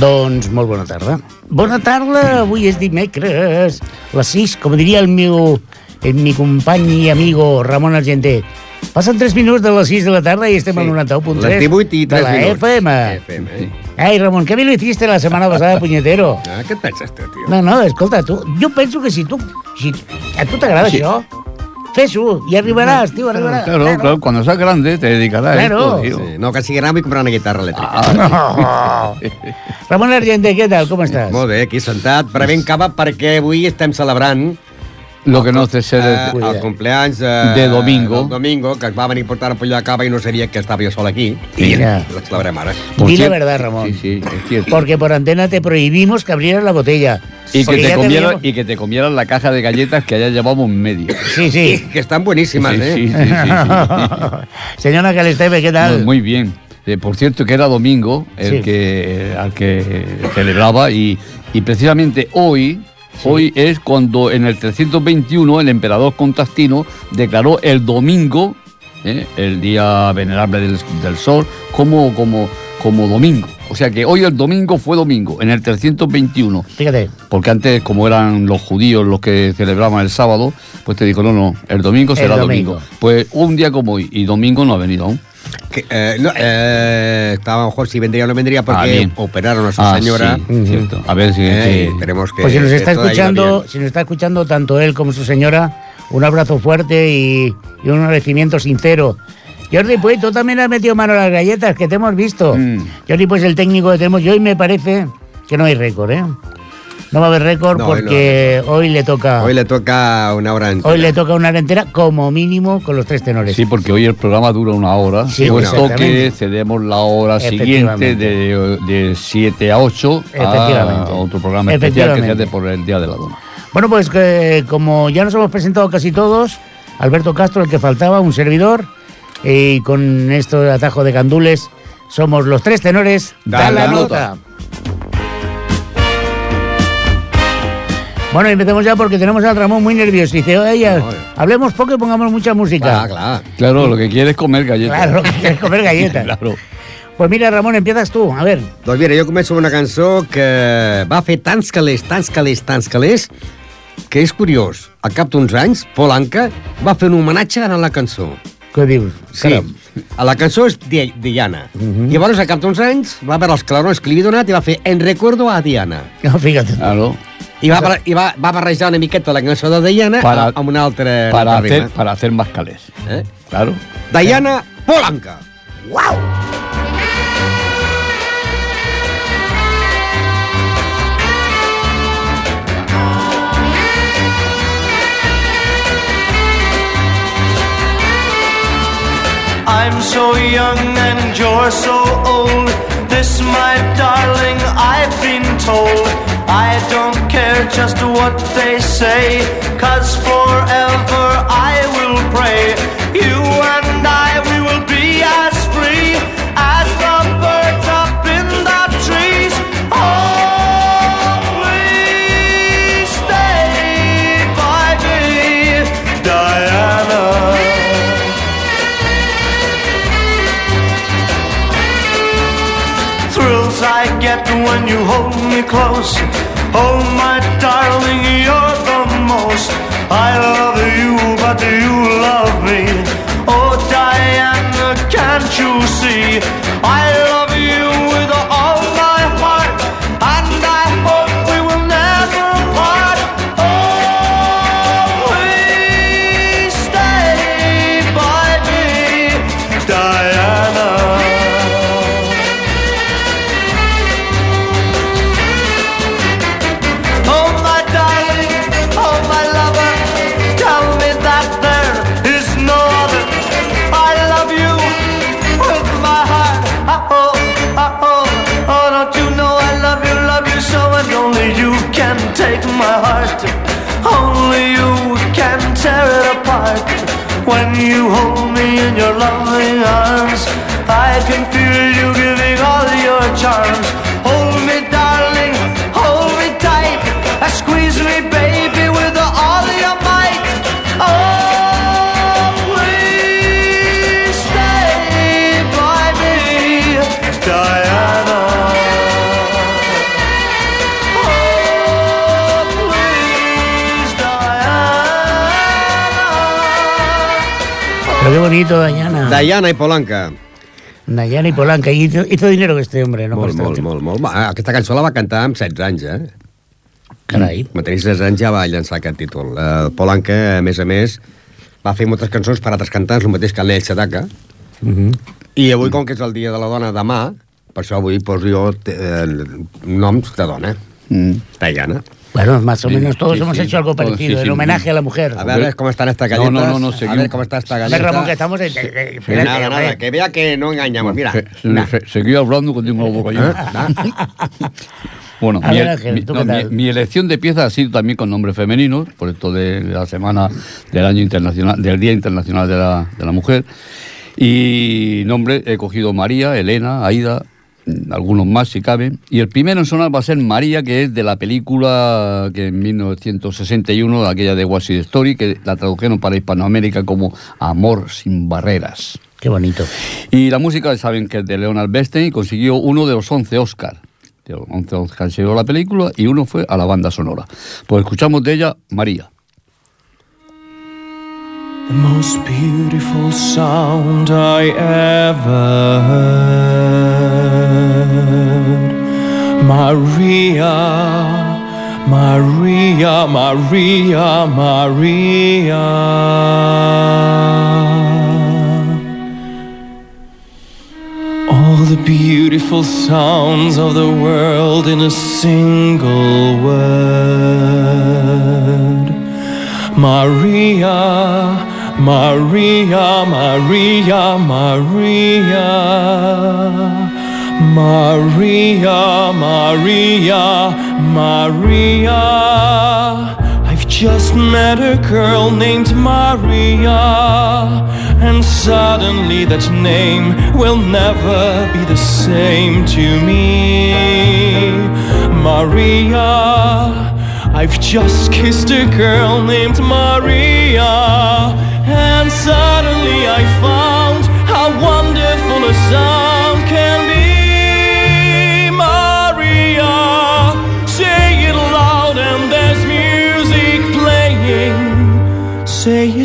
Doncs molt bona tarda. Bona tarda, avui és dimecres, les 6, com diria el meu, el mi company i amigo Ramon Argenter. Passen 3 minuts de les 6 de la tarda i estem Sí. al 91.3 Les 18 i de 3 la minuts. FM. FM, eh? Ai, Ramon, què bien lo hiciste la setmana passada, punyetero? Ah, què et penses, tu, tio? No, no, escolta, tu, jo penso que si tu... Si, a tu t'agrada Sí. això, fes-ho i arribaràs, tio, arribaràs. Claro, claro, cuando seas grande te dedicarás Claro. a esto, tío. Sí, no, que sigui gran vull comprar una guitarra elèctrica. Ah, Ramon Argenter, què tal, com estàs? Molt bé, aquí sentat, bevent cava perquè avui estem celebrant Lo que no hace ser... eh, Cuida. el cumpleaños eh, De Domingo. del Domingo, que es va venir a portar a pollo de cava i no seria que estava jo sol aquí. Sí. I la celebrem ara. Di la verdad, Ramón. Sí, sí, es cierto. Porque por antena te prohibimos que abrieras la botella. Y que, Porque te ya comieran, y que te comieran la caja de galletas que allá llevamos en medio. Sí, sí. Que estan boníssimes, Sí, eh? sí, sí, sí, sí. Señora Calestepe, ¿qué tal? Muy, muy bien. Eh, por cierto, que era domingo el Sí. que, al que celebraba y, y precisamente hoy, hoy es cuando en el 321 el emperador Constantino declaró el domingo, eh, el día venerable del, del sol, como, como, como domingo. O sea que hoy el domingo fue domingo, en el 321. Fíjate. Porque antes, como eran los judíos los que celebraban el sábado, pues te dijo, no, no, el domingo El será domingo. domingo. Pues un día como hoy, y domingo no ha venido aún. Que, eh, no, eh, estaba a lo mejor si vendría o no vendría Ah, porque bien. operaron a su Ah, señora. sí, Ujú. cierto. A ver si... Eh, y esperemos que. Pues si nos está escuchando, si nos está escuchando tanto él como su señora, un abrazo fuerte y, y un agradecimiento sincero. Jordi, pues tú también has metido mano a las galletas que te hemos visto. Mm. Jordi, pues el técnico que tenemos y hoy me parece que no hay récord, ¿eh? No va a haber récord No, hoy no porque hoy le toca Hoy le toca una hora entera. hoy le toca una hora entera como mínimo con los tres tenores. Sí, porque hoy el programa dura una hora. Sí, que cedemos la hora siguiente de, de 7 a 8 Efectivamente. a otro programa especial que se hace por el Día de la Dona. Bueno, pues que, como ya nos hemos presentado casi todos, Alberto Castro, el que faltaba, un servidor, y con esto de atajo de candules, somos los tres tenores. Da, la, nota. Bueno, empecemos ya porque tenemos al Ramón muy nervioso. Dice, oye, hablemos poco y pongamos mucha música. Clar, clar. Claro, lo que quiere es comer galletas. Claro, que quieres comer galletas. Claro. Pues mira, Ramón, empiezas tú. A ver, Doncs mira, jo començo amb una cançó que va fer tants calés, tants calés, tants calés, que és curiós. Al cap d'uns anys, Paul Anka va fer un homenatge a la cançó. Què dius? Sí, Caram. a la cançó és Di Diana. Llavors, al cap d'uns anys, va veure els clarons que li havia donat i va fer En recuerdo a Diana. No, fíjate. Claro. I va, i va, va barrejar una miqueta la cançó de Diana Para- amb una altra... Para hacer, rima. para hacer más calés. Eh? Claro. Diana Polanca. ¡Wow! I'm so young and you're so old. This, my darling, I've been told. I don't care just what they say, cause forever close. Qué bonito, Dayana. Diana i Polanca. Dayana y Polanca. Y hizo, hizo dinero este hombre, ¿no? molt, molt, esta- molt, molt. Va, aquesta cançó la va cantar amb 16 anys, eh? Carai. Quan tenia 16 anys ja va llançar aquest títol. Uh, Polanca, a més a més, va fer moltes cançons per altres cantants, el mateix que el Nell Sedaka. Ujú. I avui, com que és el dia de la dona demà, per això avui poso jo eh, noms de dona. Mm. Diana. Bueno, más o menos todos sí, hemos sí. hecho algo parecido, sí, en sí. homenaje a la mujer. A ver cómo están estas No, galletas. no, no, no, a seguimos. ver cómo está esta A ver, galleta. Ramón, que estamos... en- nada, nada, que vea que no engañamos. Mira, Se- se- na. se- seguí hablando que tengo la boca llena. Bueno, A mi, ver, Ángel, mi- ¿tú no, qué mi- tal? mi elección de piezas ha sido también con nombres femeninos, por esto de la semana del año internacional, del Día Internacional de la, de la Mujer. Y nombre he cogido María, Elena, Aida, algunos más si caben. Y el primero en sonar va a ser María, que es de la película que en 1961, aquella de Side Story, que la tradujeron para Hispanoamérica como Amor sin barreras. Qué bonito. Y la música, saben que es de Leonard Bernstein y consiguió uno de los 11 Oscar. De los 11 Oscar se llevó la película y uno fue a la banda sonora. Pues escuchamos de ella María. The most beautiful sound I ever heard. Maria, Maria, Maria, Maria. All the beautiful sounds of the world in a single word. Maria, Maria, Maria, Maria. Maria, Maria, Maria. I've just met a girl named Maria, and suddenly that name will never be the same to me. Maria, I've just kissed a girl named Maria, and suddenly I found how wonderful a sound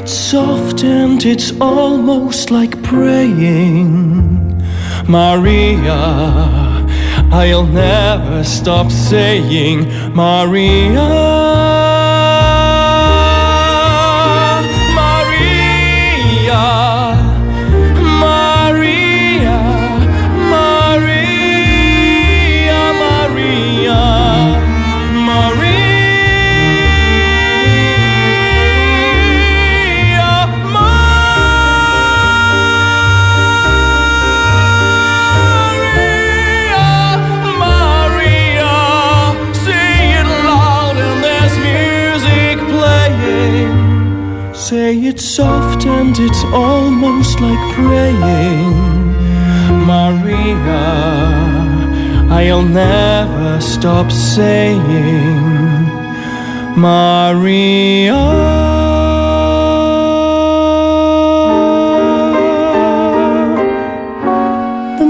Say it soft, and it's almost like praying. Maria, I'll never stop saying. Maria, it's almost like praying. Maria, I'll never stop saying Maria. The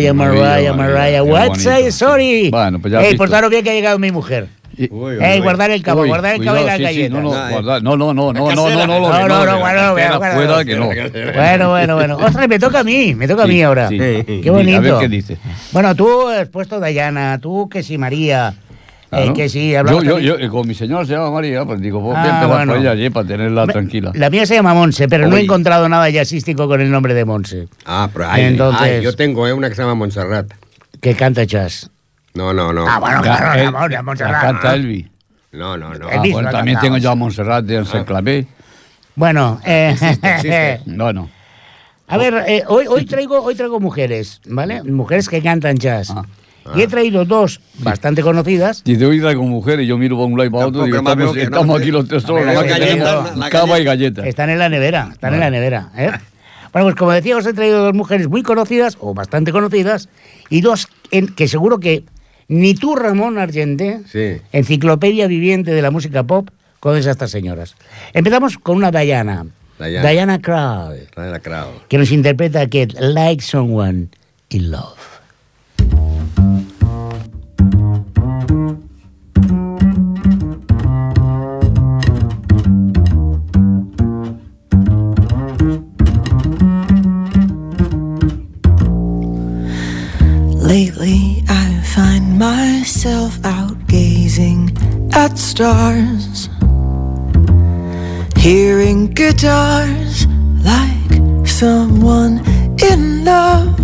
Mariah, Mariah, Mariah. What's. I sorry? Bueno, pues ya Ey, portaros bien que ha llegado mi mujer. Uy, uy, Ey, uy. guardar el cabo, Uy, guardar el cabo y las sí, sí, galletas. no, no, Ay. guarda- no, no, no, no, no, no, no, No, no, no, de la bueno, cartera bueno, fuera bueno. que no. Bueno, bueno, bueno. Ostras, me toca a mí, me toca a mí Sí, ahora. sí. Qué Sí, bonito. a ver qué dice. Bueno, tú has puesto Dayana, tú que sí María, eh, Claro. que sí yo, hablamos yo, yo, eh, como mi señora se llama María, pues digo, voy Ah, a bueno. ella allí para tenerla tranquila. La mía se llama Monse, pero no he encontrado nada jazzístico con el nombre de Monse, Ah, pero ay, Entonces- ay, yo tengo eh, una que se llama Montserrat. que canta jazz. No, no, no. Ah, bueno, claro, él- la Mon- la la Montserrat. canta Elvi. No, no, no. Ah, bueno, también tengo yo a Montserrat de Ansel Clavé. Bueno, eh, existe. Bueno, a ver, eh, hoy, hoy, traigo, hoy traigo mujeres, ¿vale? Mujeres que cantan jazz. Ah. Y he traído dos bastante conocidas. dice hoy traigo mujer y yo miro para un lado y para otro y digo, estamos, que no, estamos sí. aquí los tres A solos, que cava y galleta. Están en la nevera, están en la nevera. ¿eh? Bueno, pues como decía, os he traído dos mujeres muy conocidas, o bastante conocidas, y dos en- que seguro que ni tú, Ramón Argenté, Sí. enciclopedia viviente de la música pop, conoces a estas señoras. Empezamos con una Diana, Diana. Diana la Crau. que nos interpreta aquest Like Someone in Love. Myself out gazing at stars, hearing guitars like someone in love.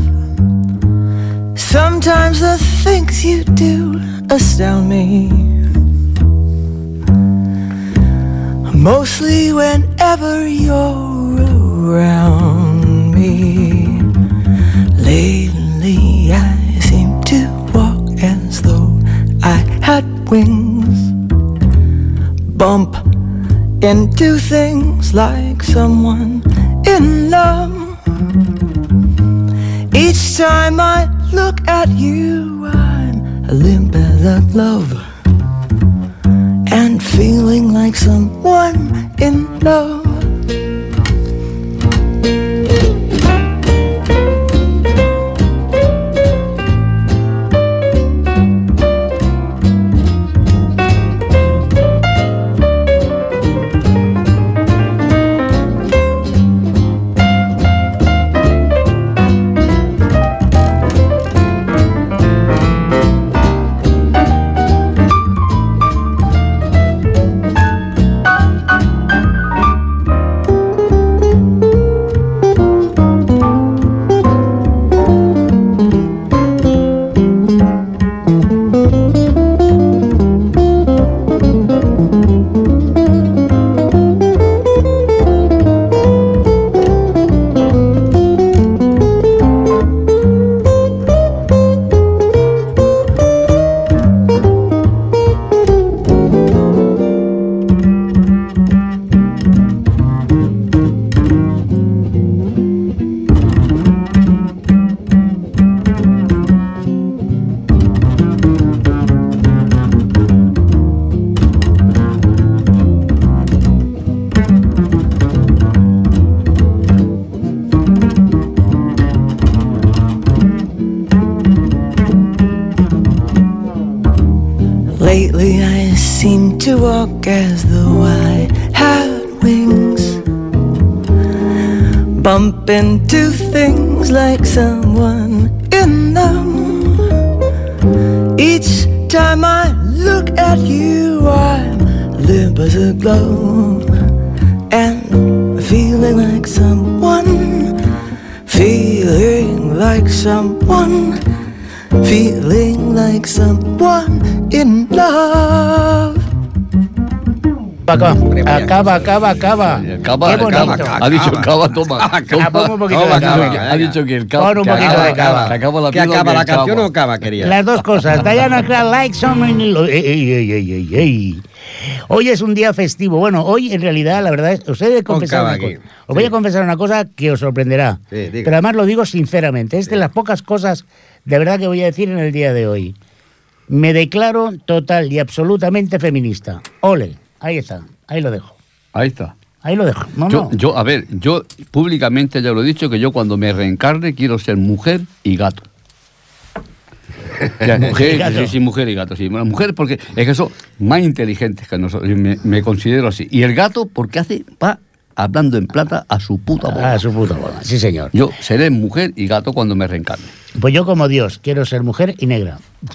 Sometimes the things you do astound me. Mostly whenever you're around me. Into things like someone in love. Each time I look at you, I'm limp as a glove. And feeling like someone in love. Cosa. acaba, acaba. Acaba, Qué bonito. acaba. Ha dicho cava, toma. Toma. Pon un poquito de ha dicho cava, que- Ha dicho que el cava. Pon un poquito acaba, de cava. Que acaba la ¿Que acaba la canción cava. o acaba, quería? Las dos cosas. Diana Krall, like someone in love. Ey, ey, ey, ey, ey, ey. Hoy es un día festivo. Bueno, hoy en realidad, la verdad es, os he de confesar cava una cosa. Os voy Sí. a confesar una cosa que os sorprenderá. Sí. Pero además lo digo sinceramente. Es de las pocas cosas de verdad que voy a decir en el día de hoy. Me declaro total y absolutamente feminista. Ole, ahí está, ahí lo dejo. Ahí está. Ahí lo dejo. No, Yo, no. yo, a ver, yo públicamente ya lo he dicho que yo cuando me reencarne quiero ser mujer y gato. Ya, Mujer y gato. Sí, sí, mujer y gato, sí. Bueno, mujer porque es que son más inteligentes que nosotros, me, me considero así. Y el gato porque hace, va hablando en plata a su puta bola. Ah, su puta bola. Sí, señor. Yo seré mujer y gato cuando me reencarne. Pues yo como Dios, quiero ser mujer y negra.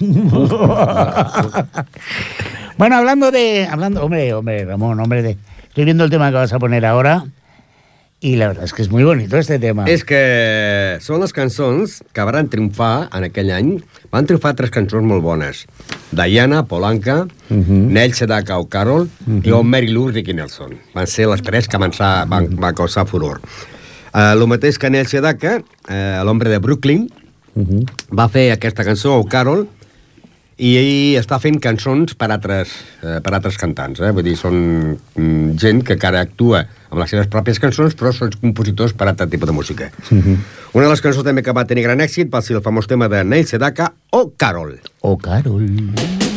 bueno, hablando de... Hablando, hombre, hombre, Ramón, hombre, de, estoy viendo el tema que vas a poner ahora y la verdad es que es muy bonito este tema. És que són les cançons que van triomfar en aquell any. Van triomfar tres cançons molt bones. Diana, Polanca, uh -huh. Nell Sedaka o Carol uh -huh. i Mary Lou Ricky Nelson. Van ser les tres que van, sa- van, van causar furor. Uh, el mateix que Nell Sedaka, uh, l'hombre de Brooklyn, uh -huh. va fer aquesta cançó, o Carol, i ell està fent cançons per altres, eh, per altres cantants. Eh? Vull dir, són mm, gent que encara actua amb les seves pròpies cançons, però són compositors per altre tipus de música. Uh -huh. Una de les cançons també que va tenir gran èxit va ser el famós tema de Neil Sedaka o Carol. o Carol. Oh,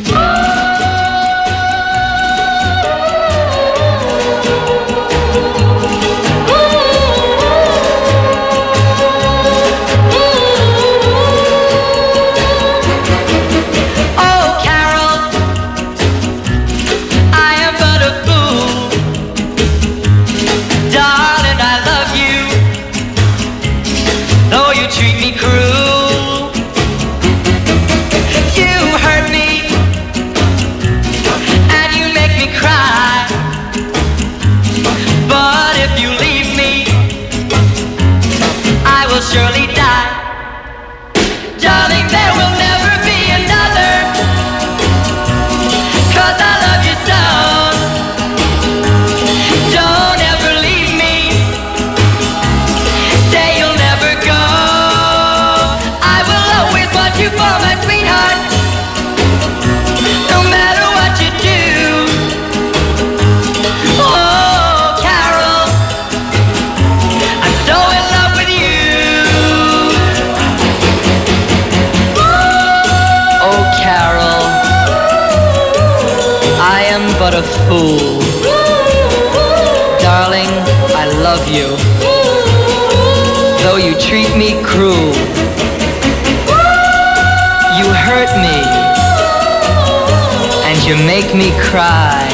make me cry.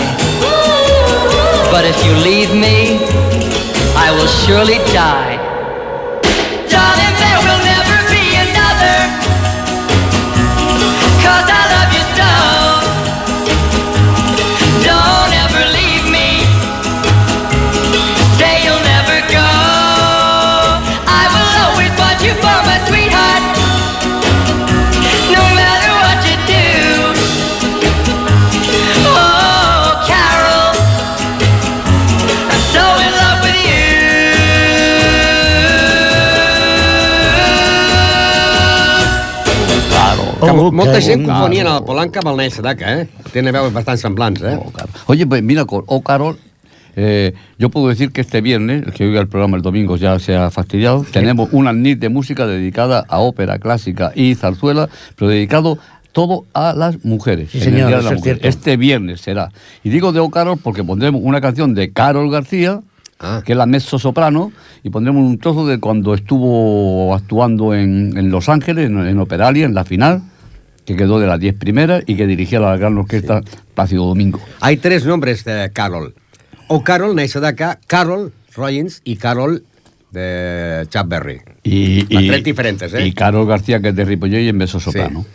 But if you leave me, I will surely die. Que Oh, molta gent confonien el Polanca amb el Sedaka, eh? Tenen veus bastant semblants, eh? Oh. Oye, pues mira, con Oh Carol, eh, yo puedo decir que este viernes, el que oiga el programa el domingo ya se ha fastidiado, tenemos una NIT de música dedicada a ópera clásica y zarzuela, pero dedicado todo a las mujeres. Sí, en el señor, Día de eso la es Mujer. cierto. Este viernes será. Y digo de Oh Carol porque pondremos una canción de Carol García, Ah. que es la mezzo soprano, y pondremos un trozo de cuando estuvo actuando en, en Los Ángeles, en, en Operalia, en la final, que quedó de las 10 primeras y que dirigía la gran orquesta Plácido Domingo. Hay tres nombres de Carol. O Carol, Nel Sedaka, Carol Rollins y Carol de Chuck Berry. Y, Las tres diferentes, ¿eh? Y Carol García, que es de Ripollet y en beso soprano.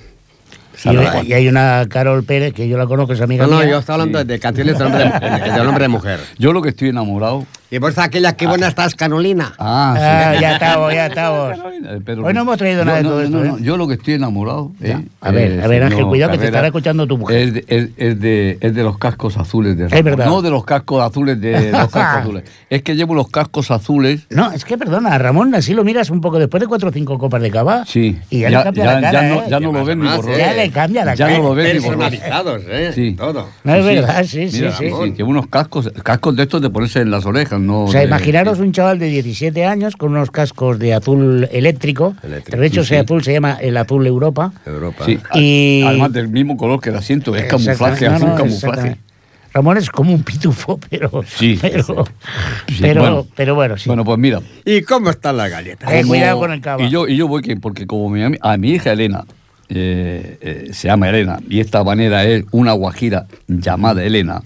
Y, y hay una Carol Pérez, que yo la conozco, es amiga No, no, yo estaba hablando de canciones de nombre de, de nombre de mujer. Yo lo que estoy enamorado. Y por eso aquella que buena estás, Canolina. Ah, Ah, sí. ya estamos, ya estamos. Eh, pero- Hoy no hemos traído yo nada de no, todo no, esto, no, ¿eh? no, Yo lo que estoy enamorado. Ya. eh, A ver, a ver, Ángel, cuidado que te estará escuchando tu mujer. Es de, es, es de, es de los cascos azules de Es verdad. No de los cascos azules de los cascos azules. Es que llevo los cascos azules. No, es que perdona, Ramón, así lo miras un poco después de cuatro o cinco copas de cava. Sí. Y ya, le cambia la cara, ya no, ¿eh? ya no lo ven ni borroso. Ya le cambia la Ya cara. no lo ven ni. Personalizados, ¿eh? Sí. Todo. No, es Sí, verdad, sí, sí. sí, Llevo unos cascos, cascos de estos de ponerse en las orejas, ¿no? O sea, de- imaginaros un chaval de 17 años con unos cascos de azul eléctrico. Eléctrico, de hecho, sí, ese sí. azul se llama el azul Europa. Europa. Sí, Y- además del mismo color que el asiento, es camuflaje, no, azul no, camuflaje. Ramón es como un pitufo, pero. Sí, pero, sí. pero, Bueno. pero bueno, sí. Bueno, pues mira. ¿Y cómo están las galletas? Eh, cuidado con el cava. Y yo, y yo voy que, porque como mi, a mi hija Elena, eh, eh, se llama Elena, y esta manera es una guajira llamada Elena,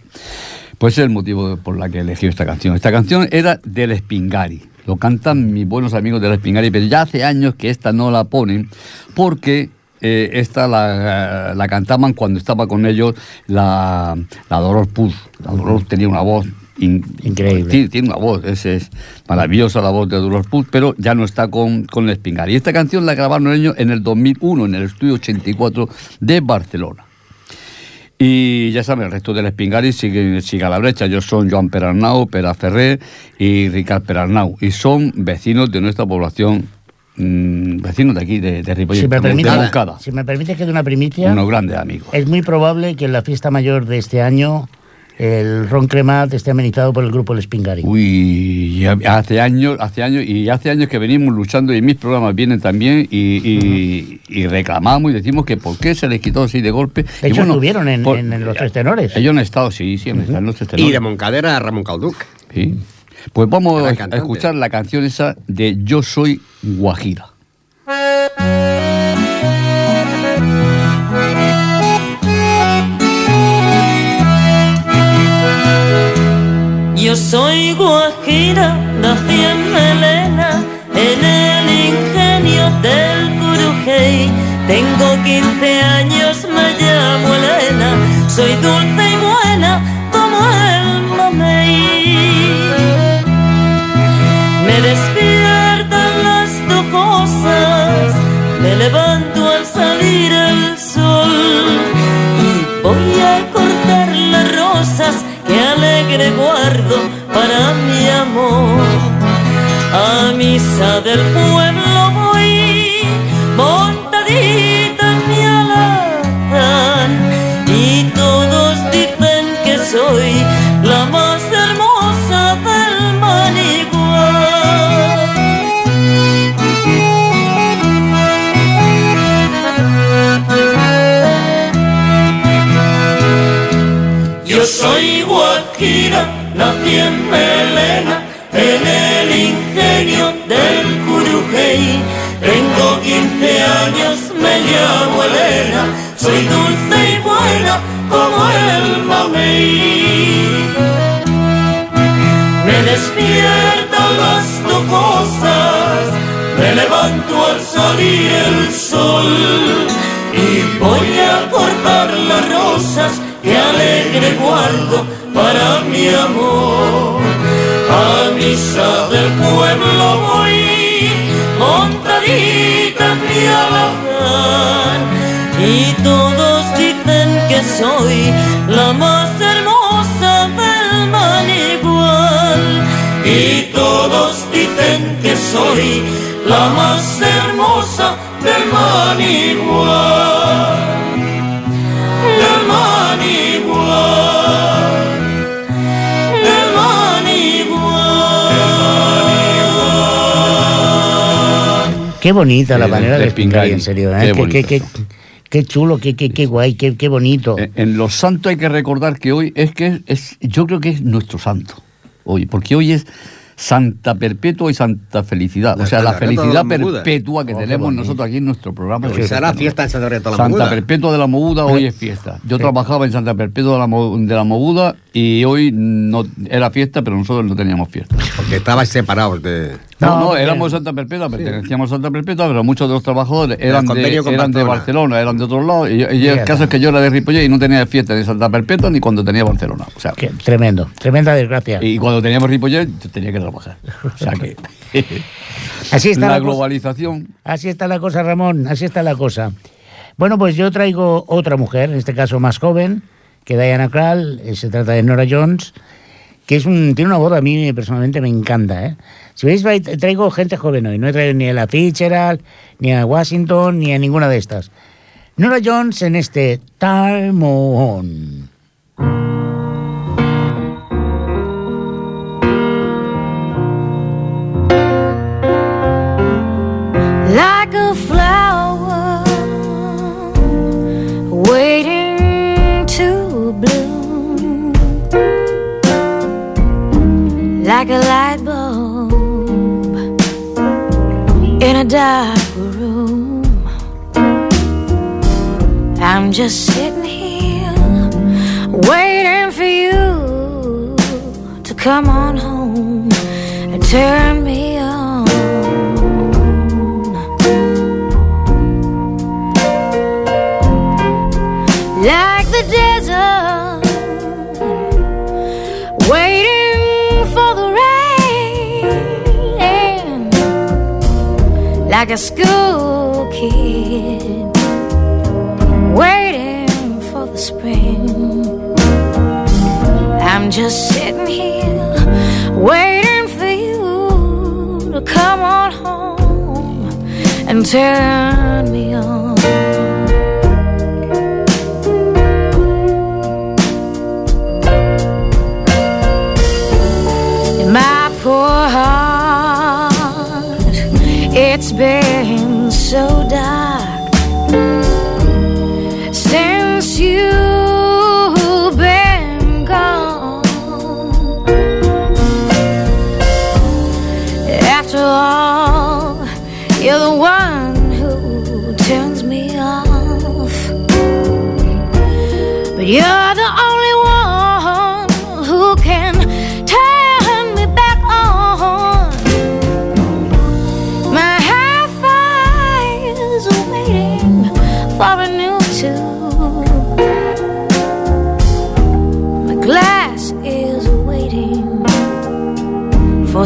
pues es el motivo por la que elegí esta canción. Esta canción era del Espingari. Lo cantan mis buenos amigos del Espingari, pero ya hace años que esta no la ponen porque eh, esta la, la cantaban cuando estaba con ellos la, la Dolores Puz. La Dolores tenía una voz in- Increíble. Sí, tiene una voz, es, es maravillosa la voz de Dolores Puz, pero ya no está con, con el Espingari. Y esta canción la grabaron ellos en el 2001, en el estudio 84 de Barcelona. Y ya saben, el resto del Espingari sigue, sigue a la brecha. Ellos son Joan Perarnau, Pera Ferrer y Ricard Perarnau. Y son vecinos de nuestra población, mm, vecinos de aquí, de, de Ripollet, si, de- de si me permite que dé una primicia, Unos grandes amigos. es muy probable que en la fiesta mayor de este año el ron cremat esté amenizado por el grupo El Spingari. Uy, hace años, hace años, y hace años que venimos luchando y mis programas vienen también y, y- y reclamamos y decimos que por qué se les quitó así de golpe. De Y hecho, bueno, estuvieron en, por- en- en los tres tenores. Ellos han estado, sí, sí, han estado en los tres tenores. de Moncadera, Ramon Calduc. Sí. Pues vamos a escuchar la canción esa de Yo soy Guajira. Soy guajira, nací en Melena, en el ingenio del Curujey. Tengo 15 años, me llamo Elena, soy dulce y buena como el mamey. Me despiertan las cosas, me levanto al salir el sol y voy a que alegre guardo para mi amor. A misa del pueblo voy montadita en mi alazán y todos dicen que soy la más hermosa del manigual. Yo soy nací en Melena, en el ingenio del Curujey. Tengo 15 años, me llamo Elena, soy dulce y buena como el mamey. Me despiertan las cosas, me levanto al salir el sol y voy a cortar las rosas que alegre guardo para mi amor. A misa del pueblo voy montadita en mi alazán y todos dicen que soy la más hermosa del manigual y todos dicen que soy la más hermosa del manigual Qué bonita la manera de Spingari. en serio. ¿eh? Qué Qué, qué- qué- qué chulo, qué, qué, qué guay, qué, qué bonito. En, en los santos hay que recordar que hoy es que es, yo creo que es nuestro santo. Hoy, porque hoy es Santa Perpetua y Santa Felicidad. La o sea, la Santa felicidad perpetua que Oh, tenemos nosotros aquí en nuestro programa. Hoy será fiesta en Santa Perpetua de la Santa Moguda. Perpetua de la Moguda hoy es fiesta. Yo trabajaba en Santa Perpetua de la, Mo- de la Moguda y hoy no era fiesta, pero nosotros no teníamos fiesta. Porque estabais separados de... No, No, éramos Santa Perpetua, pertenecíamos a Santa Perpetua, pero muchos de los trabajadores eran, de, eran de Barcelona. Eran de otros lados. Y, y el caso es que yo era de Ripollet y no tenía fiesta ni Santa Perpetua ni cuando tenía Barcelona. O sea, Qué tremendo, tremenda desgracia. y cuando teníamos Ripollet tenía que trabajar. O sea que Así está la la, globalización. Así está la cosa, Ramón, así está la cosa. Bueno, pues yo traigo otra mujer, en este caso más joven, que Diana Krall, eh, se trata de Nora Jones, que es un, tiene una voz a mí personalmente me encanta. ¿eh? Si veis, traigo gente joven hoy, no he traído ni a la Fitzgerald, ni a Washington, ni a ninguna de estas. Nora Jones en este Time On. like a flower waiting to bloom, like a light dark room. I'm just sitting here waiting for you to come on home and turn like a school kid, waiting for the spring. I'm just sitting here, waiting for you to come on home and turn me on.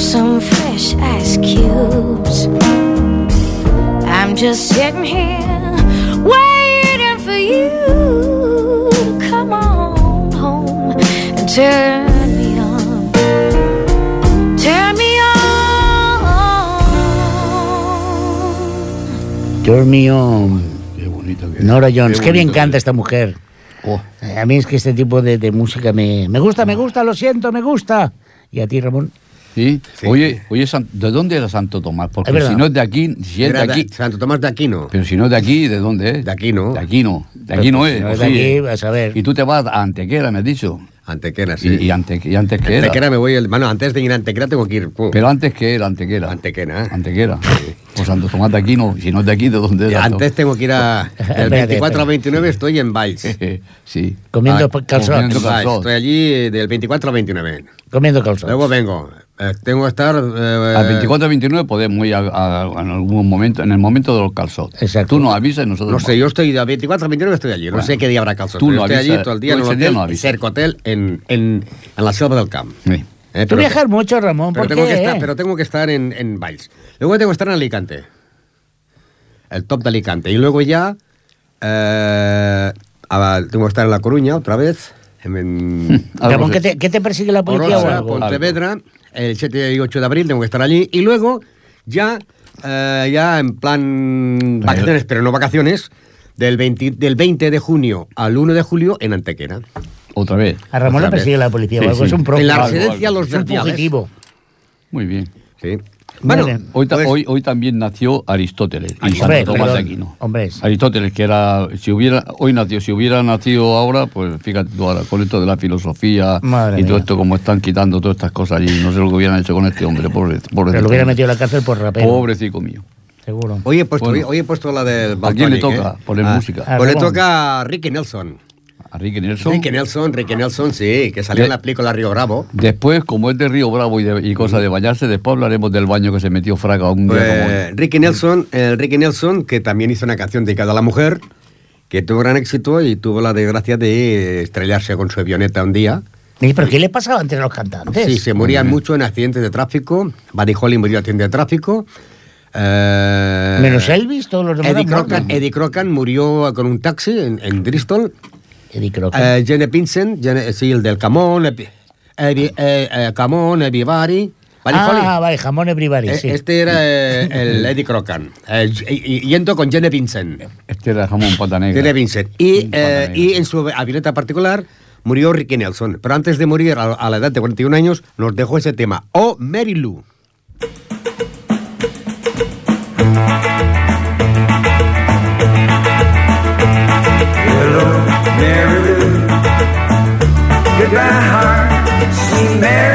Some fresh ice cubes. I'm just sitting here waiting for you to come on home and turn me on. Turn me on. Turn me on. Qué bonito que Nora Jones, qué, bien bonito canta esta mujer. Oh, Eh, A mí es que este tipo de, de música me, me gusta, me gusta, lo siento, me gusta. ¿Y a ti, Ramón? ¿Sí? Sí. Oye, oye ¿de dónde era Santo Tomás? Porque si no es de aquí, si es de Era de- aquí. Santo Tomás de Aquino. Pero si no es de aquí, ¿de dónde es? De aquí no. De aquí no. De aquí no Pues, es. si no ¿o es de sí? aquí, vas a ver. Y tú te vas a Antequera, me has dicho. Antequera, sí. Y, y, ante- y antes que era. Antequera me voy... El... Bueno, antes de ir a Antequera tengo que ir... Pero antes que era Antequera. Antequera. Antequera. Pues Santo Tomás de Aquino, si no es de aquí, ¿de dónde era? antes tengo que ir a... Del Espérate, 24 al espérate. 29 estoy en Valls. sí. Comiendo Ah, calzots. comiendo calzots. Estoy allí del 24 al 29. Comiendo calzots. Luego vengo. Eh, tengo que estar... eh, Al 24 al 29 podemos ir a, a- en algún momento, en el momento de los calzots. Exacto. Tú nos avisas y nosotros. No sé, yo estoy del 24 al 29 estoy allí. No Bueno. sé qué día habrá calzón. Tú no estoy avisas, allí todo el día en día hotel, no. Cerco Hotel, en, en, en la selva del camp. Sí. Eh, Tú viajas mucho, Ramón, pero ¿por tengo qué? que estar, pero tengo que estar en, en Valls. Luego tengo que estar en Alicante. El top de Alicante. Y luego ya eh, a- tengo que estar en La Coruña otra vez. En, Algo Ramón, ¿qué te, qué te persigue la policía o Orosa, algo? Pontevedra, el 7 y 8 de abril tengo que estar allí. Y luego, ya, eh, ya en plan vacaciones, pero no vacaciones, del 20, del 20 de junio al 1 de julio en Antequera. Otra vez. A Ramón le persigue la policía o Sí, algo, sí. es un. En la algo, residencia algo. Los Es un Verdiales. fugitivo. Muy bien. Sí. Bueno, Vale. Hoy, pues- hoy, hoy también nació Aristóteles y Hombre, Santo Tomás de Aquino. hombre. Aristóteles, que era, si hubiera, hoy nació, si hubiera nacido ahora, pues fíjate tú ahora, con esto de la filosofía Madre y todo mía. esto, como están quitando todas estas cosas allí, no sé lo que hubieran hecho con este hombre, pobre, pobre Pero lo hubiera metido en la cárcel por rapero. Pobrecito mío. Seguro. hoy he puesto, Bueno. hoy he puesto la del ¿A quién le toca ¿eh? poner Ah, música? Pues le toca a Ricky Nelson. A Ricky Nelson. Ricky Nelson, Ricky Nelson, sí, que salió De- en la película Río Bravo. Después, como es de Río Bravo y, de, y cosa de bañarse, después hablaremos del baño que se metió Fraga un día como. Pues, Ricky Nelson, el Ricky Nelson, que también hizo una canción dedicada a la mujer, que tuvo gran éxito y tuvo la desgracia de estrellarse con su avioneta un día. ¿Y ¿Pero qué le pasaba antes a los cantantes? Sí, se morían mucho en accidentes de tráfico. Buddy Holly murió en accidente de tráfico. Eh, Menos Elvis, todos los demás. Eddie. Crocan, Eddie Crocan murió con un taxi en, en Bristol. Eddie Crocan. Eh, Jenny Vincent, Jenny- sí, el del Camón, Epi- Eddie- eh, eh, Camón, Everybody. Buddy ah, Holly. vale, jamón everybody, Eh, sí. Este era eh, el Eddie Crocan. Eh, yendo con Jenny Vincent. Este era jamón pata negra. Jenny Vincent. Y, eh, y en su avioneta particular murió Ricky Nelson. Pero antes de morir, a, a la edad de 41 años, nos dejó ese tema. Oh, Mary Lou. Goodbye, heart. Sweet Mary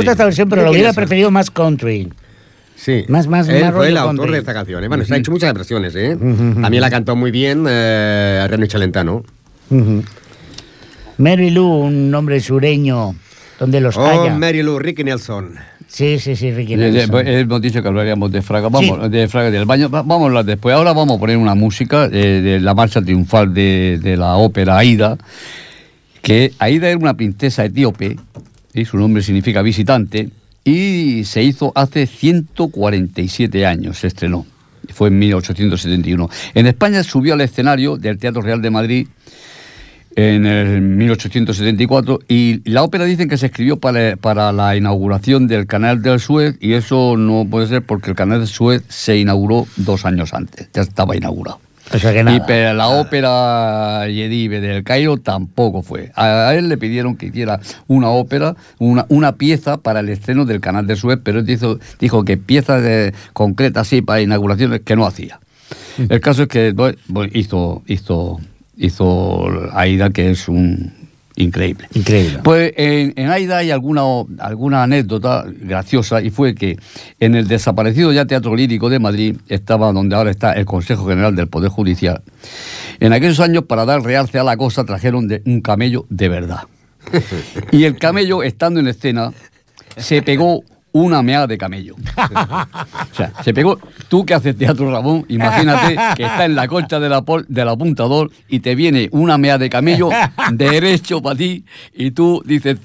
gusta esta versión, pero lo ¿De quién hubiera preferido más country. Sí. Más- más- Él más fue el autor country. de esta canción. ¿eh? Bueno, se ha hecho muchas versiones, ¿eh? También la cantó muy bien eh, Reno Chalentano. Ujú. Mary Lou, un nombre sureño, donde los Oh, haya. Mary Lou, Ricky Nelson. Sí, sí, sí, Ricky Eh, eh, Nelson. pues, Hemos dicho que hablaríamos de Fraga, vamos, de Fraga del baño, Va- vamos a hablar después. Ahora vamos a poner una música eh, de la marcha triunfal de, de la ópera Aida, que Aida era una princesa etíope, y su nombre significa visitante, y se hizo hace 147 años, se estrenó. Fue en 1871. En España subió al escenario del Teatro Real de Madrid en el 1874 y la ópera dicen que se escribió para, para la inauguración del canal del Suez y eso no puede ser porque el canal del Suez se inauguró dos años antes, ya estaba inaugurado. O sea que Y pero la ópera Yedive del Cairo tampoco fue. A, él le pidieron que hiciera una ópera, una, una pieza para el estreno del canal de Suez, pero él dijo, dijo que piezas de- concretas así para inauguraciones que no hacía. El caso es que bueno, hizo, hizo, hizo Aida, que es un increíble. Increíble. Pues en, en Aida hay alguna, alguna anécdota graciosa y fue que en el desaparecido ya Teatro Lírico de Madrid estaba donde ahora está el Consejo General del Poder Judicial. En aquellos años, para dar realce a la cosa, trajeron de un camello de verdad. Y el camello, estando en escena, se pegó una meada de camello. O sea, se pegó. Tú que haces teatro, Ramón, imagínate que está en la concha de la pol- del apuntador y te viene una mea de camello derecho para ti y tú dices.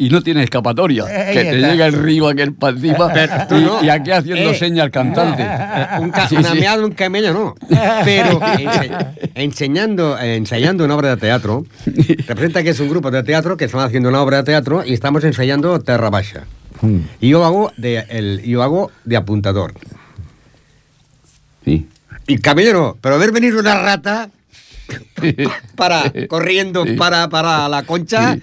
Y no tienes escapatoria, Ahí que te está. llega el río aquel para encima y, no. y aquí haciendo Eh. señas al cantante. Un ca- Sí, una sí. meada de un camello, no. Pero ense- enseñando, ensayando una obra de teatro, representa que es un grupo de teatro que estamos haciendo una obra de teatro y estamos ensayando Terra Baixa. Y yo hago de, el, yo hago de apuntador. Sí. Y camello no, pero ver venir una rata para corriendo para, para la concha. Sí.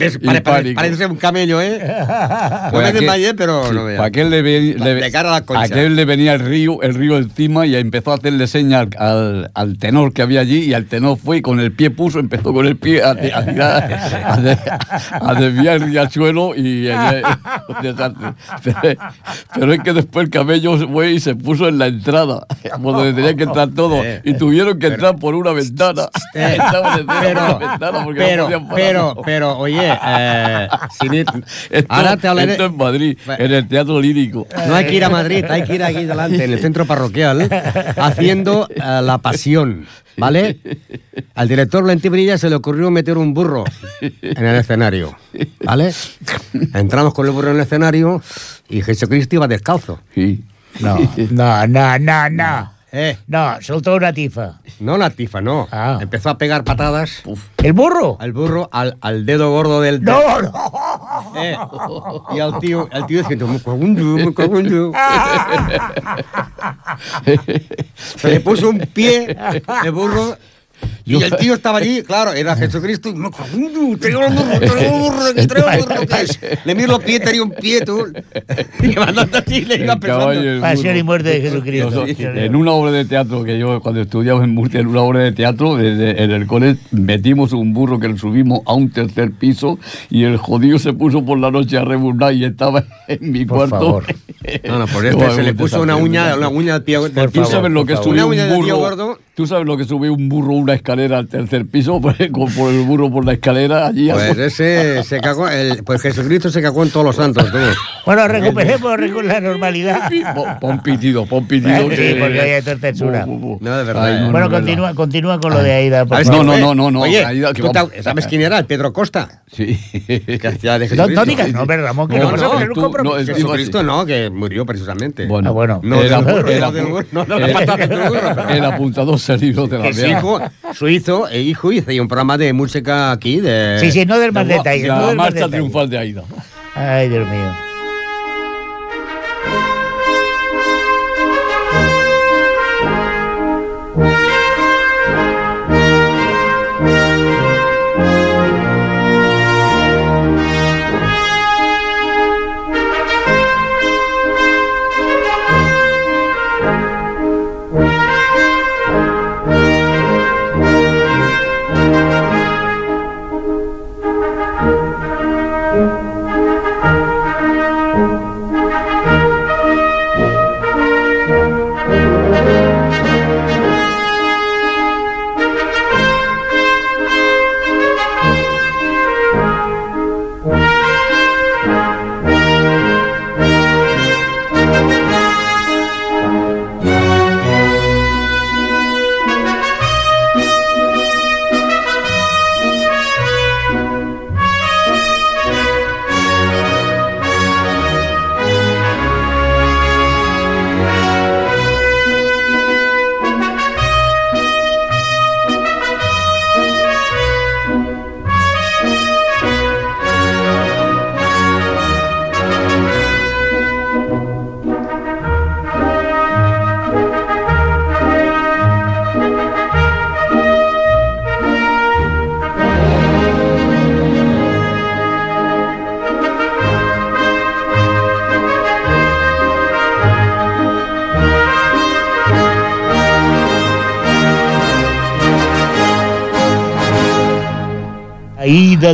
Ves, pare- pare- parece un camello, ¿eh? Pues aquel- desmayé, pero sí, no para aquel le, ve- le- De cara a la aquel le venía el río, el río encima y empezó a hacerle señas al, al- tenor que había allí y al tenor fue y con el pie puso, empezó con el pie a, a tirar, a, de- a desviar el riachuelo y. Pero, pero es que después el camello fue y se puso en la entrada, donde tenía que entrar todo, Eh, y tuvieron que entrar por una ventana. Eh, pero, por la ventana porque no pero, podían parar. pero, pero, oye, eh, sin ir- Esto, ahora te hablaré. esto en Madrid, en el Teatro Lírico. No hay que ir a Madrid, hay que ir aquí delante, en el centro parroquial, haciendo eh, la pasión, ¿vale? Al director Lentibrilla se le ocurrió meter un burro en el escenario, ¿vale? Entramos con el burro en el escenario y Jesucristo iba descalzo. Sí. No, no, no, no, no. Eh, No, soltó una tifa. no la tifa, no. Ah. Empezó a pegar patadas ¿El burro? al burro, al, al dedo gordo del... No, no. Eh, y al tío, al tío diciendo, "Me Dios, me cago en Dios". Se le puso un pie de burro y el tío estaba allí, claro, era Jesucristo. Le miro los pies, tenía un pie, tú. Mandando así, le iba pensando. Pasión y muerte de Jesucristo. En una obra de teatro que yo, cuando estudiaba en Murcia, en una obra de teatro, desde- en el cole, metimos un burro que lo subimos a un tercer piso y el jodido se puso por la noche a rebuznar y estaba en mi Por cuarto. favor. No, no, por este se le puso una uña, una uña del pie. Por. ¿Tú sabes lo que es subir un burro? ¿Tú sabes lo que sube un burro una escalera al tercer piso? Pues, con- por el burro por la escalera allí. Pues ese se cagó, el, pues Jesucristo se cagó en todos los santos, tú. Bueno, recuperemos recu- la normalidad. Pon- pitido, pon pitido. Sí, que- porque hay censura. No, de verdad, Ay, eh. no, bueno, continúa, verdad. continúa con lo de Aida. por ¿Sabes favor. No, no, no, no, Oye, Aida, que ¿tú vamos. te- ¿sabes quién era? El Pedro Costa. Sí. No, Jesucristo. no digas nombres, Ramón, que No, no, vas a no, tener un compromiso. Jesucristo no, que murió precisamente. Bueno, Ah, bueno. No, el, apuntador libró de la vea. hijo, su hijo, eh, hijo hizo un programa de música aquí de... Sí, sí, no del más de- detalles. no La marcha triunfal de Aida. Ay, Dios mío.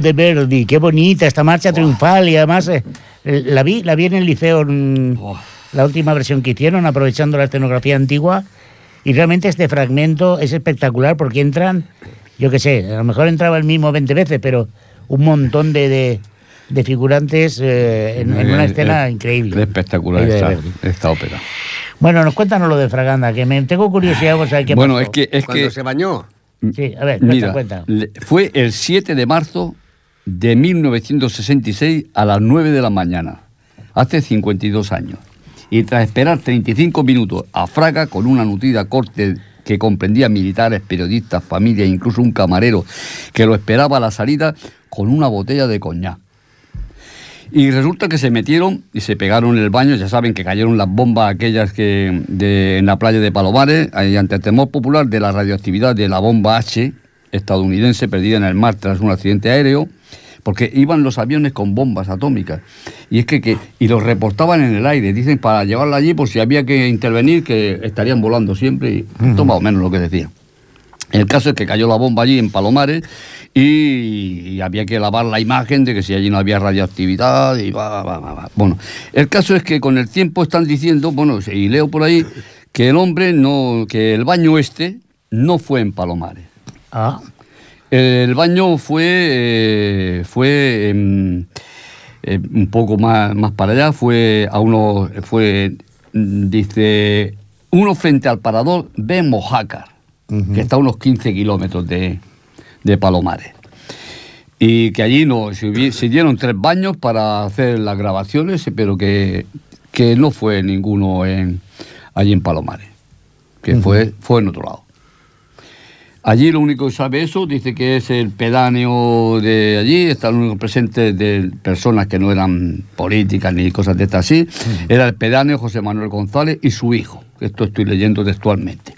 De Verdi, qué bonita esta marcha triunfal y además eh, eh, la vi, la vi en el liceo, mm, la última versión que hicieron, aprovechando la escenografía antigua y realmente este fragmento es espectacular porque entran, yo qué sé, a lo mejor entraba el mismo 20 veces, pero un montón de, de, de figurantes eh, en, en una Es- escena es- increíble. Es espectacular esta, esta ópera. Bueno, nos cuéntanos lo de Fraganda, que me tengo curiosidad por saber qué Bueno, pasó. es que, es Cuando que se bañó. Sí, a ver, cuenta, Mira, cuenta. fue el 7 de marzo de 1966 a las 9 de la mañana, hace 52 años. Y tras esperar 35 minutos a Fraga con una nutrida corte que comprendía militares, periodistas, familia e incluso un camarero que lo esperaba a la salida con una botella de coñac. Y resulta que se metieron y se pegaron en el baño, ya saben que cayeron las bombas aquellas que de- en la playa de Palomares, ahí ante el temor popular de la radioactividad de la bomba H estadounidense perdida en el mar tras un accidente aéreo, porque iban los aviones con bombas atómicas. Y es que, que y los reportaban en el aire, dicen para llevarla allí por si había que intervenir, que estarían volando siempre, y esto más o menos lo que decían. El caso es que cayó la bomba allí en Palomares y, y había que lavar la imagen de que si allí no había radioactividad y va, va, va, va. Bueno, el caso es que con el tiempo están diciendo, bueno, y leo por ahí, que el hombre no, que el baño este no fue en Palomares. Ah, El baño fue, eh, fue em, eh, un poco más, más para allá, fue a uno, fue, mm, dice, uno frente al parador de Mojácar, que está a unos 15 kilómetros de, de Palomares. Y que allí no, se, dieron tres baños para hacer las grabaciones, pero que, que no fue ninguno en, allí en Palomares, que fue, fue en otro lado. Allí lo único que sabe eso, dice que es el pedáneo de allí, están los presentes de personas que no eran políticas ni cosas de estas así. Era el pedáneo José Manuel González y su hijo, esto estoy leyendo textualmente.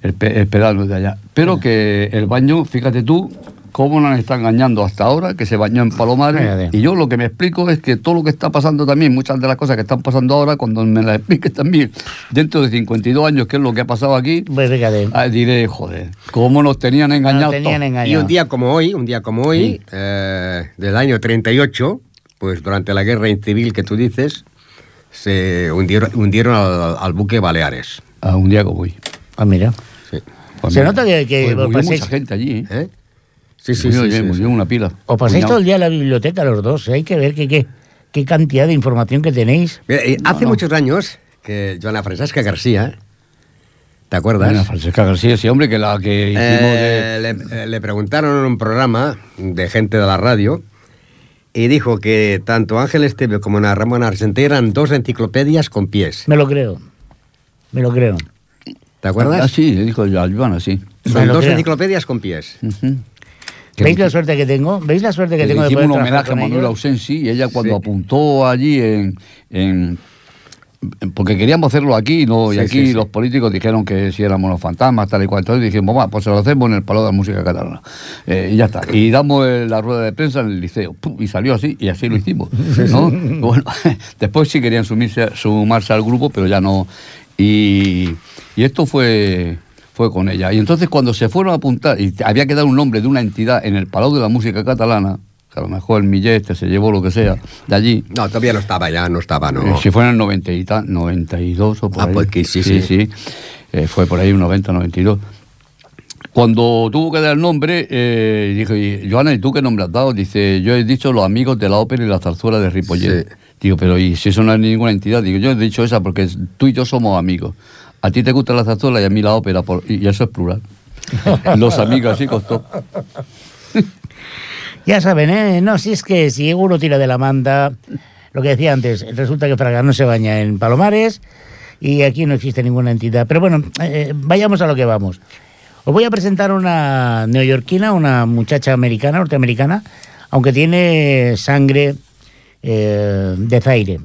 El, pe- el pedáneo de allá. Pero que el baño, fíjate tú, cómo nos está engañando hasta ahora, que se bañó en Palomares. Y yo lo que me explico es que todo lo que está pasando también, muchas de las cosas que están pasando ahora, cuando me las expliques también, dentro de 52 años, qué es lo que ha pasado aquí, pues. Ah, diré, joder, cómo nos tenían engañados. Nos tenían todos? engañados. Y un día como hoy, un día como hoy, eh, del año 38, pues durante la guerra civil que tú dices, se hundieron, hundieron al, al buque Baleares. Ah, un día como hoy. Ah, mira. Sí. Pues Se mira, nota que- que pues paséis- mucha gente allí, ¿eh? ¿Eh? Sí, sí, murió, sí, sí, murió sí. una pila. Os pasáis todo el día a la biblioteca los dos. ¿eh? Hay que ver qué, qué, qué cantidad de información que tenéis. Mira, eh, hace no. muchos años que Joana Francesca García, ¿te acuerdas? Bueno, Francesca García, ese hombre que la que hicimos Eh, de... le, eh, le preguntaron en un programa de gente de la radio y dijo que tanto Ángel Esteve como Ana Ramón Argenté eran dos enciclopedias con pies. Me lo creo. Me lo creo. ¿Te acuerdas? Ah, sí, dijo Joana, sí. Son dos creo. enciclopedias con pies. Ujú. Que- ¿Veis la suerte que tengo? ¿Veis la suerte que le tengo de poder un homenaje a Manuel? Ausensi y ella cuando Sí. apuntó allí en, porque queríamos hacerlo aquí no y aquí sí, los políticos dijeron que si éramos los fantasmas tal y cual entonces dijimos va pues se lo hacemos en el Palau de la Música Catalana Eh, y ya está y damos el- la rueda de prensa en el liceo ¡pum! y salió así y así lo hicimos ¿no? bueno después sí querían sumirse, sumarse al grupo pero ya no y, y esto fue fue con ella. Y entonces cuando se fueron a apuntar, y había que dar un nombre de una entidad en el Palau de la Música Catalana, que a lo mejor el Millet este se llevó lo que sea, de allí, No, todavía no estaba ya, no estaba, no. eh, si fue en el 90 y ta- 92 o por Ah, ahí. pues que sí, sí. Eh, fue por ahí un 90, 92. Cuando tuvo que dar el nombre, eh, dijo, y, Joana, ¿y tú qué nombre has dado? Dice, yo he dicho los amigos de la ópera y la zarzuela de Ripollet. Sí. Digo, pero ¿y si eso no es ninguna entidad? Digo, yo he dicho esa porque tú y yo somos amigos. A ti te gusta la zarzuela y a mí la ópera, por- y eso es plural. los amigos, así costó. Ya saben, ¿eh? No, si es que si uno tira de la manta, lo que decía antes, resulta que Fraga no se baña en Palomares y aquí no existe ninguna entidad. Pero bueno, eh, vayamos a lo que vamos. Os voy a presentar una neoyorquina, una muchacha americana, norteamericana, aunque tiene sangre eh, de Zaire.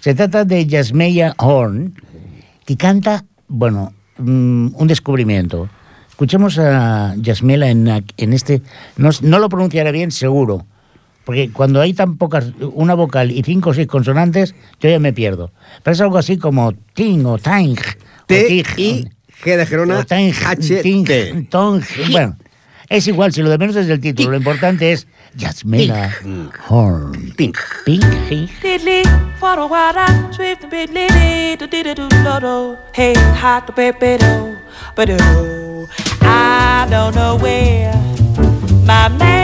Se trata de Yasmeya Horn, que canta, bueno, mm, un descubrimiento. Escuchemos a Yasmela en, en este, no, no lo pronunciaré bien, seguro, porque cuando hay tan pocas, una vocal y cinco o seis consonantes, yo ya me pierdo. Pero es algo así como ting o tang. o T, tig, I, G de Gerona, o tang, H, T. tong. Bueno, Es igual, si lo de menos es el título, lo importante es Jasmina Horn. Pink. Pink. Diddly, waddle, hey, hot do, but I don't know where my man.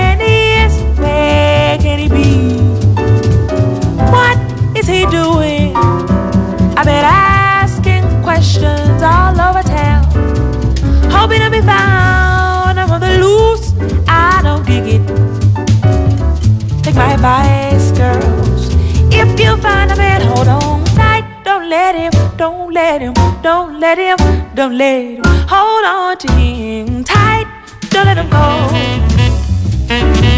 Let him, don't let him, don't let him, don't let him. Hold on to him tight. Don't let him go.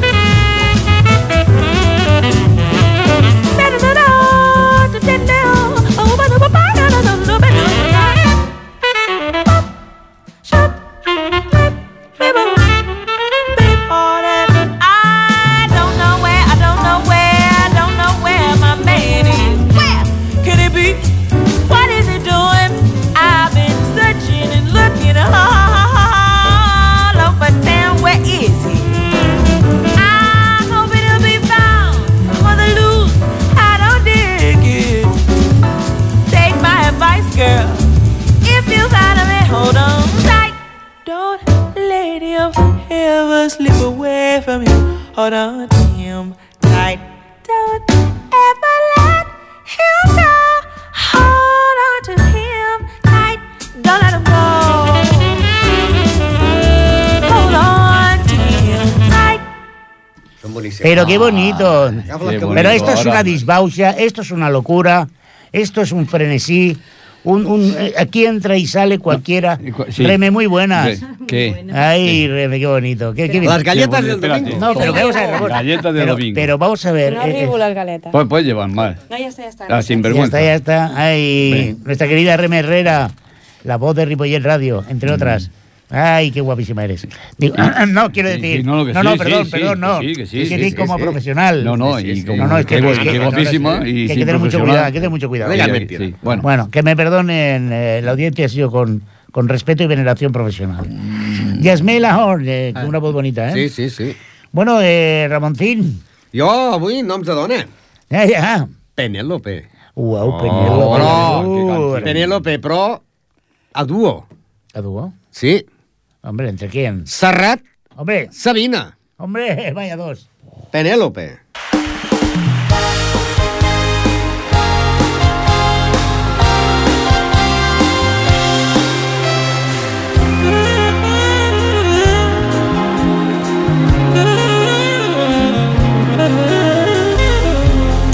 Pero qué bonito. Habla Qué que- bonito. Pero esto es una disbausia, esto es una locura, esto es un frenesí. Un, un- eh, aquí entra y sale cualquiera. Sí. Reme muy buenas. ¿Qué? Ay, Reme, qué bonito. Qué, qué bien. Las galletas Qué del domingo. No, pero vamos a ver. Galletas de pero, domingo. pero vamos a ver. No eh, eh, las galetas. Pues puedes llevar mal. No, ya está, ya está. Ah, no ya sinvergüenza. está, ya está. Ay, Ven. nuestra querida Reme Herrera, la voz de Ripollet Radio, Mm. entre otras. Ay, qué guapísima eres. Digo, no, quiero decir. sí, no, no, que no, sí, perdón, sí, perdón, no. que sí, que sí, Es sí, decir, sí, como sí. profesional. No, no, y como No, no, es que, qué, no, no, guapísima y que hay que tener mucho cuidado, hay que tener mucho cuidado. Diga Sí, mentira. sí. Bueno, Bueno, que me perdonen, eh, la audiencia ha sido con, con respeto y veneración profesional. Yasmela Horn, eh, con una voz bonita, ¿eh? Sí, sí, sí. Bueno, eh, Ramoncín. Jo, avui, noms de dona. Ja, ja. Penélope. Uau, Oh, Penélope. no, Uh, canción. Penélope, però a duo. ¿A dúo? Sí. Hombre, ¿entre quién? Serrat, Hombre, Sabina. hombre, vaya dos. Penélope.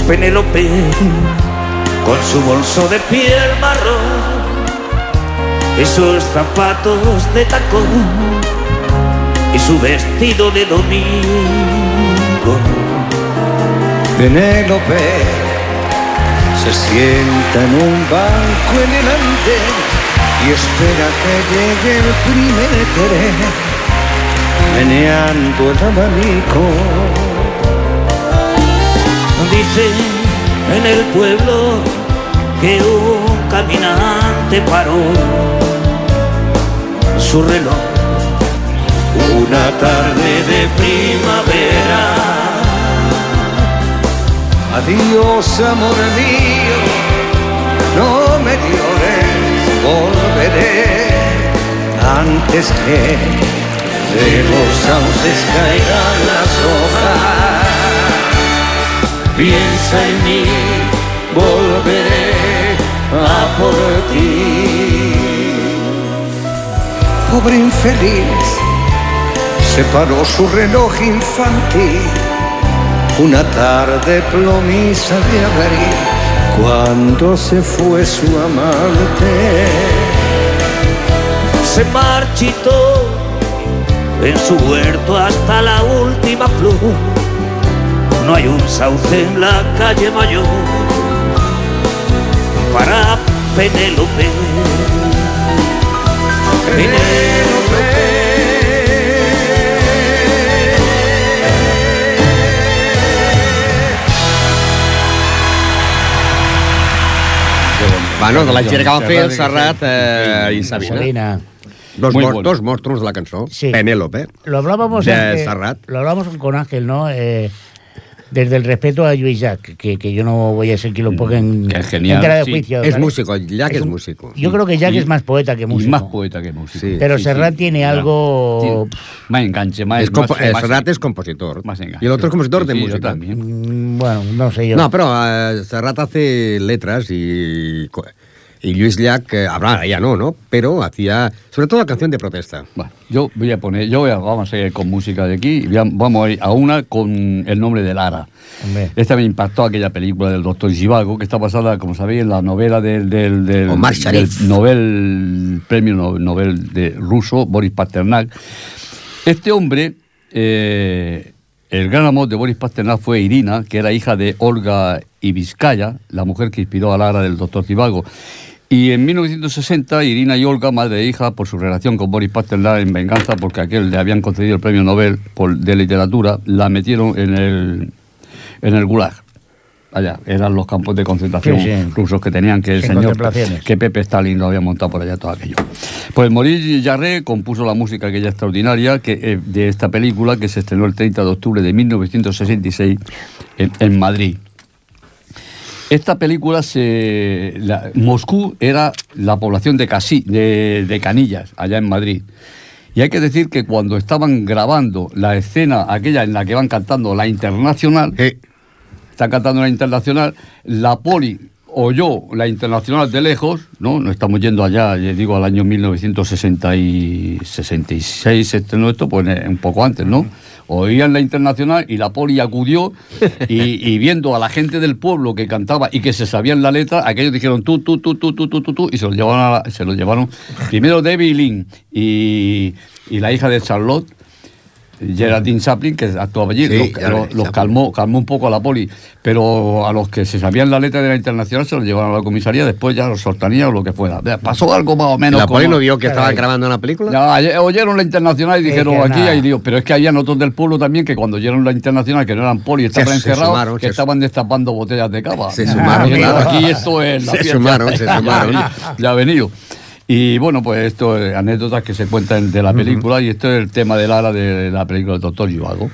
Penélope con su bolso de piel marrón y sus zapatos de tacón y su vestido de domingo. Penélope se sienta en un banco en el andén y espera que llegue el primer tren, meneando el abanico. Dicen en el pueblo que un caminante paró su reloj una tarde de primavera. Adiós, amor mío, no me llores, volveré antes que de los sauces caigan las hojas. Piensa en mí, volveré a por ti. Pobre infeliz, se paró su reloj infantil una tarde plomiza de abril cuando se fue su amante. Se marchitó en su huerto hasta la última flor. No hay un sauce en la calle mayor para Penélope. Bueno, de la gira que van fer el Serrat eh, i Sabina. Sabina. Dos, Muy mor bueno. dos monstruos de la cançó. Sí. Penélope. Lo hablábamos, De Ángel- Serrat. lo hablábamos con Ángel, ¿no? Eh, desde el respeto a Luis Jack, que, que yo no voy a ser quien lo ponga en, Que es genial, en tela de sí. juicio. Es músico, Jack es un- músico. Yo creo que Jack Y- es más poeta que músico. Y más poeta que músico. Sí. Pero Sí, Serrat sí. tiene algo... Más enganche, más... Es compo- más- eh, más- Serrat es compositor. más enganche. Y el otro es compositor Sí, de sí, yo música. también. mm, Bueno, no sé yo. No, pero eh, Serrat hace letras y, y Luis Llach, eh, habrá ya no, ¿no? Pero hacía, sobre todo, canción de protesta. Bueno, yo voy a poner, yo voy a, vamos a ir con música de aquí, y voy a- vamos a ir a una con el nombre de Lara. Hombre. Esta me impactó aquella película del doctor Zhivago, que está basada, como sabéis, en la novela del, del, del, Omar del Sharif. Nobel, premio no- Nobel de ruso, Boris Pasternak. Este hombre, eh, el gran amor de Boris Pasternak fue Irina, que era hija de Olga Ibizkaya, la mujer que inspiró a Lara del doctor Zhivago. Y en 1960, Irina y Olga, madre e hija, por su relación con Boris Pasternak en venganza, porque a aquel le habían concedido el premio Nobel por- de literatura, la metieron en el, en el Gulag. Allá, eran los campos de concentración Sí, sí. rusos que tenían que el Sin señor, que Pepe Stalin lo había montado por allá todo aquello. Pues Maurice Jarre compuso la música aquella extraordinaria que, eh, de esta película que se estrenó el 30 de octubre de 1966 en, en Madrid. Esta película se. la- Moscú era la población de, Casi, de, de Canillas, allá en Madrid. Y hay que decir que cuando estaban grabando la escena aquella en la que van cantando la internacional, están cantando la internacional, la poli oyó la internacional de lejos, ¿no? No estamos yendo allá, digo, al año 1966 se estrenó esto, pues eh, un poco antes, ¿no? oían la internacional y la poli acudió y, viendo a la gente del pueblo que cantaba y que se sabían la letra, aquellos dijeron tú, tú, tú, tú, tú, tú, tú, tú y se lo llevaron, a la, se lo llevaron. Primero Debbie Lynn y, y la hija de Charlotte Geraldine Chaplin, que actuaba allí, Sí, los, calmó, calmó un poco a la poli, pero a los que se sabían la letra de la internacional se los llevaron a la comisaría, después ya los soltanían o lo que fuera. Pasó algo más o menos. ¿La poli como- no vio que estaban Caray. grabando una película? Ya, ayer- oyeron la internacional y Es dijeron que aquí hay lío. Pero es que habían otros del pueblo también que cuando oyeron la internacional, que no eran poli, estaban Se- se encerrados, sumaron, que se- estaban destapando botellas de cava. Se sumaron, Dijeron, claro. Aquí esto es la Se fiesta. sumaron, se sumaron. Ya ha venido. Y bueno, pues esto es anécdotas que se cuentan de la película y esto es el tema de Lara de la película del Doctor Yuago.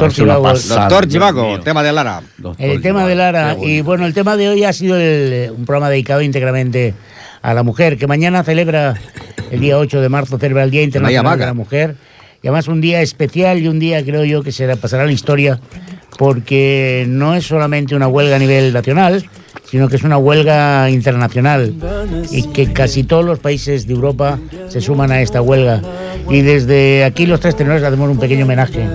Doctor Chivago. Doctor Chivago, tema de Lara. El tema de Lara. Y bueno, el tema de hoy ha sido el- un programa dedicado íntegramente a la mujer, que mañana celebra, el día 8 de marzo, celebra el Día Internacional de la Mujer. Y además un día especial y un día, creo yo, que será, pasará a la historia, porque no es solamente una huelga a nivel nacional, sino que es una huelga internacional y que casi todos los países de Europa se suman a esta huelga. Y desde aquí los tres tenores hacemos un pequeño homenaje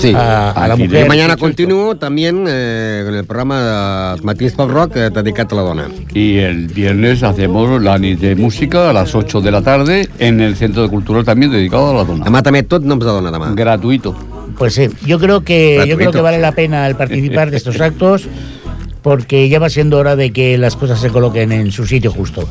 Sí. a, a la mujer. I mañana continuo también eh, con el programa de Matins Pop Rock eh, dedicat a la dona. Y el viernes hacemos la nit de música a las 8 de la tarde en el Centro de Cultural también dedicado a la dona. Demà també tot noms de dona, demà. Gratuito. Pues sí, yo creo que yo creo que vale la pena el participar de estos actos porque ya va siendo hora de que las cosas se coloquen en su sitio justo.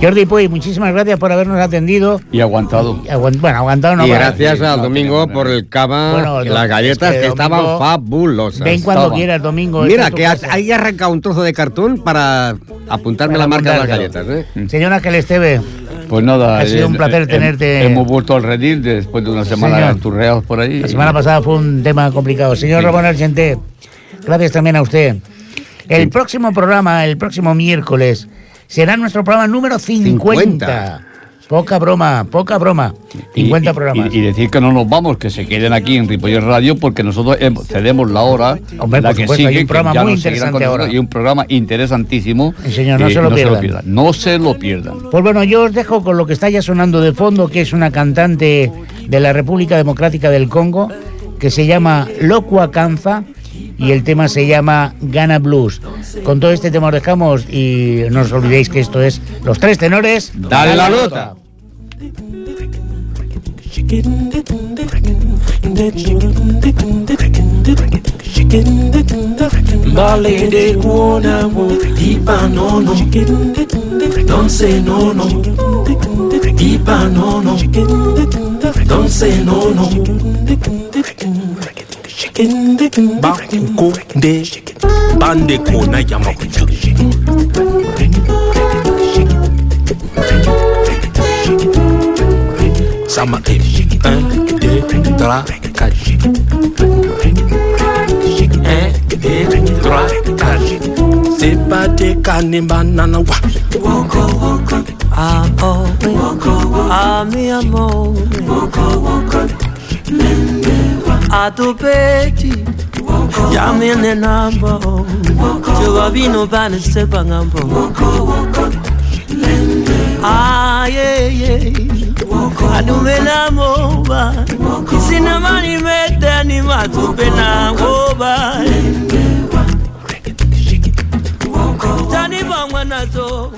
Jordi Puy, muchísimas gracias por habernos atendido. Y aguantado. Aguant- bueno, aguantado no y gracias al no, domingo por el cava Bueno, las galletas es que que, estaban fabulosas. Ven cuando quieras, domingo. Mira, que ahí arrancado un trozo de cartón para apuntarme Para la marca de las galletas. ¿eh? Señor Ángel Esteve, Pues nada. Ha sido un placer tenerte. Hemos vuelto al redil después de una semana turreados por ahí. la semana pasada fue un tema complicado. Señor Sí. Ramón Argenté, gracias también a usted. El próximo programa, el próximo miércoles, será nuestro programa número 50. 50. Poca broma, poca broma. Y- 50 y- programas. Y, y decir que no nos vamos, que se queden aquí en Ripollet Radio porque nosotros cedemos la hora. Hombre, la por que supuesto, hay un programa muy interesante ahora. Y un programa interesantísimo. Señor, no se lo pierdan. No se lo pierdan. Pues bueno, yo os dejo con lo que está ya sonando de fondo, que es una cantante de la República Democrática del Congo, que se llama Locua Canza, y el tema se llama Gana Blues. Con todo este tema os dejamos y no os olvidéis que esto es Los Tres Tenores. Dale la nota. Ballet de kuona wo Ipa no no Don't say no no Ipa no no Don't say no no Bakuko de Bande kona yamakuchu Sama e Un, deux, trois, quatre Un, deux, trois, quatre C'est pas des cannes banana wa Ah, oh, ah, mi amor. A tu pechi, ya atupeti jamine nambo chobabino banisepa ngambo. Ah, Ayeye adumenamoba isinamanimeteni matupenagoba tanibangwa nazo.